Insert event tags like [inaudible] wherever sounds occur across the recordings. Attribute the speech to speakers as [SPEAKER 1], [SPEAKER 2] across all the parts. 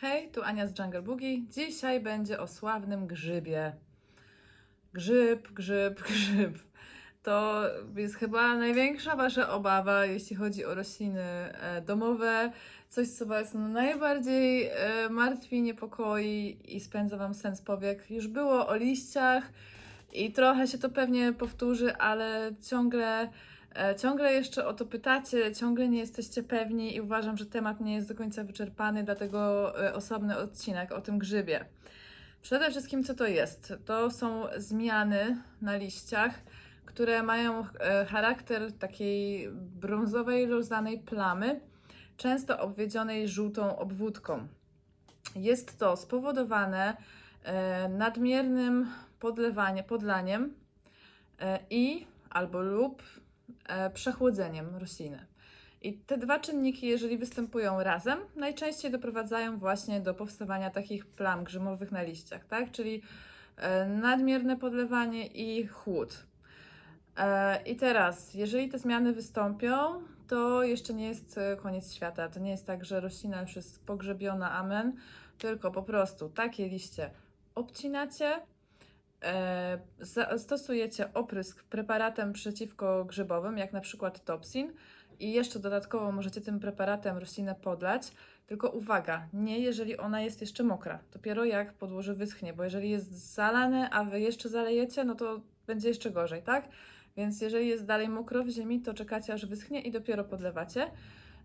[SPEAKER 1] Hej, tu Ania z Jungle Boogie. Dzisiaj będzie o sławnym grzybie. Grzyb, grzyb, [laughs] grzyb. To jest chyba największa Wasza obawa, jeśli chodzi o rośliny e, domowe. Coś, co Was najbardziej e, martwi, niepokoi i spędza Wam sens powiek. Już było o liściach i trochę się to pewnie powtórzy, ale ciągle Ciągle jeszcze o to pytacie, ciągle nie jesteście pewni i uważam, że temat nie jest do końca wyczerpany, dlatego e, osobny odcinek o tym grzybie. Przede wszystkim, co to jest? To są zmiany na liściach, które mają e, charakter takiej brązowej, rozlanej plamy, często obwiedzionej żółtą obwódką. Jest to spowodowane e, nadmiernym podlewanie, podlaniem e, i albo lub e, przechłodzeniem rośliny. I te dwa czynniki, jeżeli występują razem, najczęściej doprowadzają właśnie do powstawania takich plam grzymowych na liściach, tak? Czyli e, nadmierne podlewanie i chłód. E, I teraz, jeżeli te zmiany wystąpią, to jeszcze nie jest e, koniec świata. To nie jest tak, że roślina już jest pogrzebiona, amen, tylko po prostu takie liście obcinacie, e, stosujecie oprysk preparatem przeciwko grzybowym, jak na przykład Topsin i jeszcze dodatkowo możecie tym preparatem roślinę podlać. Tylko uwaga, nie jeżeli ona jest jeszcze mokra, dopiero jak podłoże wyschnie, bo jeżeli jest zalane, a wy jeszcze zalejecie, no to będzie jeszcze gorzej, tak? Więc jeżeli jest dalej mokro w ziemi, to czekacie aż wyschnie i dopiero podlewacie.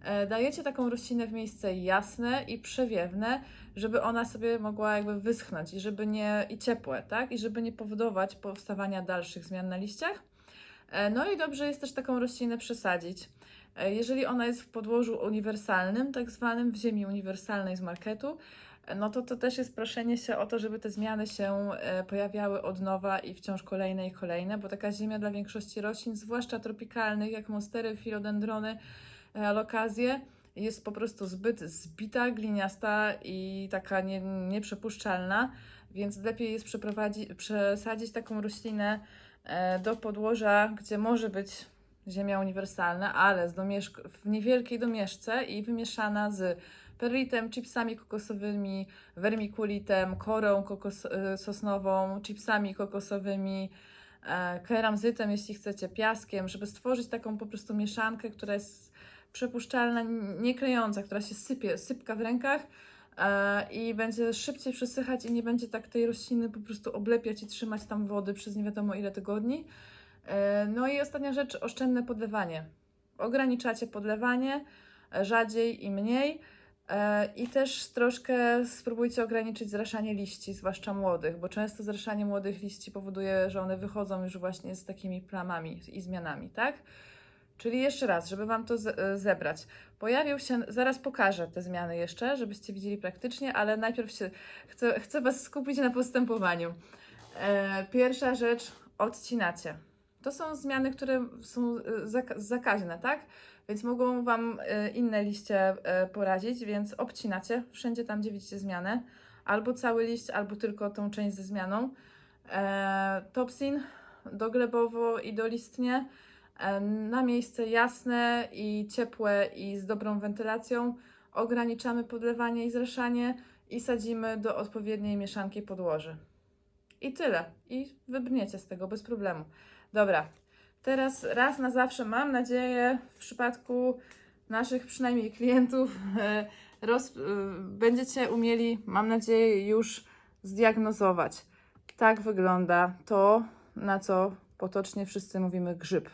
[SPEAKER 1] E, Dajecie taką roślinę w miejsce jasne i przewiewne, żeby ona sobie mogła jakby wyschnąć i żeby nie i ciepłe, tak? I żeby nie powodować powstawania dalszych zmian na liściach. E, No i dobrze jest też taką roślinę przesadzić. E, Jeżeli ona jest w podłożu uniwersalnym, tak zwanym w ziemi uniwersalnej z marketu, no to to też jest proszenie się o to, żeby te zmiany się pojawiały od nowa i wciąż kolejne i kolejne, bo taka ziemia dla większości roślin, zwłaszcza tropikalnych, jak monstery, filodendrony, e, alokazje, jest po prostu zbyt zbita, gliniasta i taka nie, nieprzepuszczalna, więc lepiej jest przesadzić taką roślinę e, do podłoża, gdzie może być ziemia uniwersalna, ale z w niewielkiej domieszce i wymieszana z perlitem, chipsami kokosowymi, wermikulitem, korą kokos- e, sosnową, chipsami kokosowymi, keramzytem, jeśli chcecie, piaskiem, żeby stworzyć taką po prostu mieszankę, która jest przepuszczalna, n- nie klejąca, która się sypie, sypka w rękach e, i będzie szybciej przesychać i nie będzie tak tej rośliny po prostu oblepiać i trzymać tam wody przez nie wiadomo ile tygodni. E, No i ostatnia rzecz, oszczędne podlewanie. Ograniczacie podlewanie, e, rzadziej i mniej. I też troszkę spróbujcie ograniczyć zraszanie liści, zwłaszcza młodych, bo często zraszanie młodych liści powoduje, że one wychodzą już właśnie z takimi plamami i zmianami, tak? Czyli jeszcze raz, żeby Wam to e, zebrać. Pojawił się, zaraz pokażę te zmiany jeszcze, żebyście widzieli praktycznie, ale najpierw się, chcę, chcę Was skupić na postępowaniu. E, pierwsza rzecz, odcinacie. To są zmiany, które są e, zaka- zakaźne, tak? Więc mogą Wam e, inne liście porazić, więc obcinacie wszędzie tam, gdzie widzicie zmianę. Albo cały liść, albo tylko tą część ze zmianą. E, topsin doglebowo i dolistnie. Na miejsce jasne i ciepłe i z dobrą wentylacją ograniczamy podlewanie i zraszanie i sadzimy do odpowiedniej mieszanki podłoży. I tyle. I wybrniecie z tego bez problemu. Dobra, teraz raz na zawsze, mam nadzieję, w przypadku naszych przynajmniej klientów, e, roz, e, będziecie umieli, mam nadzieję, już zdiagnozować. Tak wygląda to, na co potocznie wszyscy mówimy grzyb.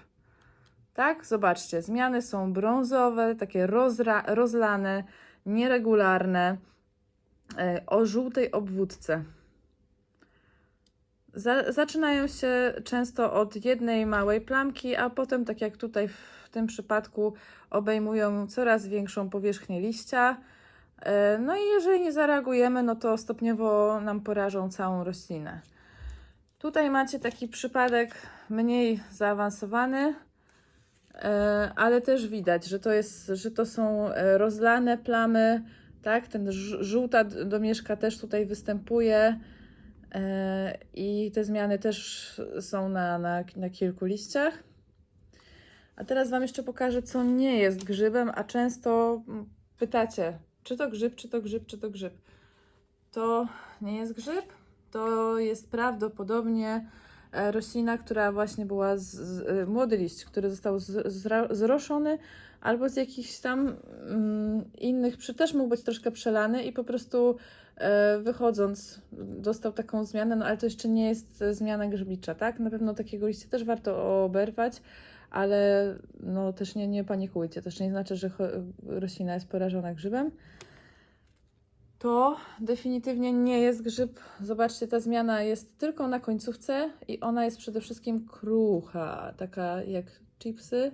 [SPEAKER 1] Tak, zobaczcie, zmiany są brązowe, takie rozra, rozlane, nieregularne, e, o żółtej obwódce. Za, zaczynają się często od jednej małej plamki, a potem, tak jak tutaj w tym przypadku, obejmują coraz większą powierzchnię liścia. E, No i jeżeli nie zareagujemy, no to stopniowo nam porażą całą roślinę. Tutaj macie taki przypadek mniej zaawansowany, ale też widać, że to, jest, że to są e, rozlane plamy, tak? Ten żółta domieszka też tutaj występuje. E, I te zmiany też są na, na, na kilku liściach. A teraz Wam jeszcze pokażę, co nie jest grzybem, a często mm, pytacie, Czy to grzyb, czy to grzyb, czy to grzyb. To nie jest grzyb, to jest prawdopodobnie e, roślina, która właśnie była z, z, e, młody liść, który został z, zroszony, albo z jakichś tam mm, innych, przy, też mógł być troszkę przelany i po prostu e, wychodząc dostał taką zmianę, no ale to jeszcze nie jest e, zmiana grzybicza, tak? Na pewno takiego liścia też warto oberwać, ale no też nie, nie panikujcie, też nie znaczy, że roślina jest porażona grzybem. To definitywnie nie jest grzyb. Zobaczcie, ta zmiana jest tylko na końcówce i ona jest przede wszystkim krucha, taka jak chipsy.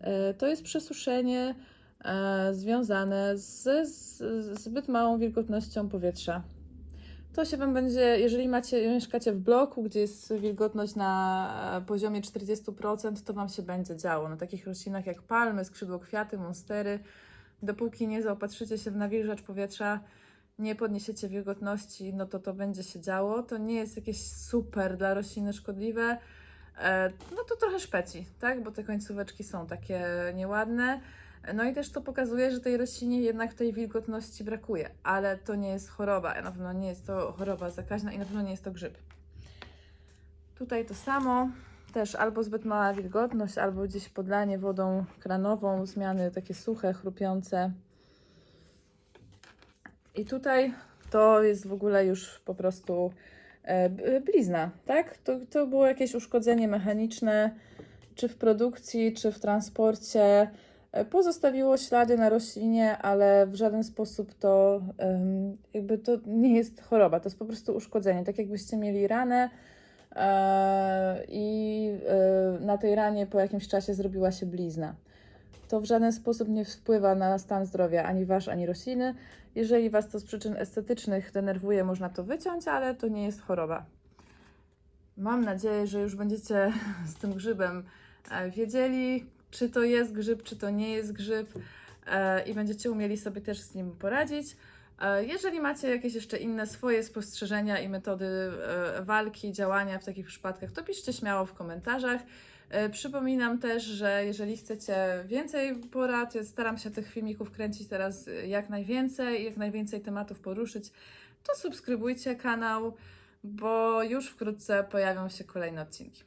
[SPEAKER 1] E, To jest przesuszenie e, związane z, zbyt małą wilgotnością powietrza. To się Wam będzie, jeżeli macie, mieszkacie w bloku, gdzie jest wilgotność na e, poziomie 40%, to Wam się będzie działo. Na takich roślinach jak palmy, skrzydłokwiaty, monstery, dopóki nie zaopatrzycie się w nawilżacz powietrza, nie podniesiecie wilgotności, no to to będzie się działo. To nie jest jakieś super dla rośliny szkodliwe. E, No to trochę szpeci, tak? Bo te końcóweczki są takie nieładne. No i też to pokazuje, że tej roślinie jednak tej wilgotności brakuje, ale to nie jest choroba, na pewno nie jest to choroba zakaźna i na pewno nie jest to grzyb. Tutaj to samo, też albo zbyt mała wilgotność, albo gdzieś podlanie wodą kranową, zmiany takie suche, chrupiące. I tutaj to jest w ogóle już po prostu e, blizna, tak? To, to było jakieś uszkodzenie mechaniczne, czy w produkcji, czy w transporcie. E, Pozostawiło ślady na roślinie, ale w żaden sposób to jakby to nie jest choroba, to jest po prostu uszkodzenie. Tak jakbyście mieli ranę i e, na tej ranie po jakimś czasie zrobiła się blizna. To w żaden sposób nie wpływa na stan zdrowia ani wasz, ani rośliny. Jeżeli was to z przyczyn estetycznych denerwuje, można to wyciąć, ale to nie jest choroba. Mam nadzieję, że już będziecie [laughs] z tym grzybem e, wiedzieli, czy to jest grzyb, czy to nie jest grzyb e, i będziecie umieli sobie też z nim poradzić. E, Jeżeli macie jakieś jeszcze inne swoje spostrzeżenia i metody e, walki, działania w takich przypadkach, to piszcie śmiało w komentarzach. E, Przypominam też, że jeżeli chcecie więcej porad, ja staram się tych filmików kręcić teraz jak najwięcej, jak najwięcej tematów poruszyć, to subskrybujcie kanał, bo już wkrótce pojawią się kolejne odcinki.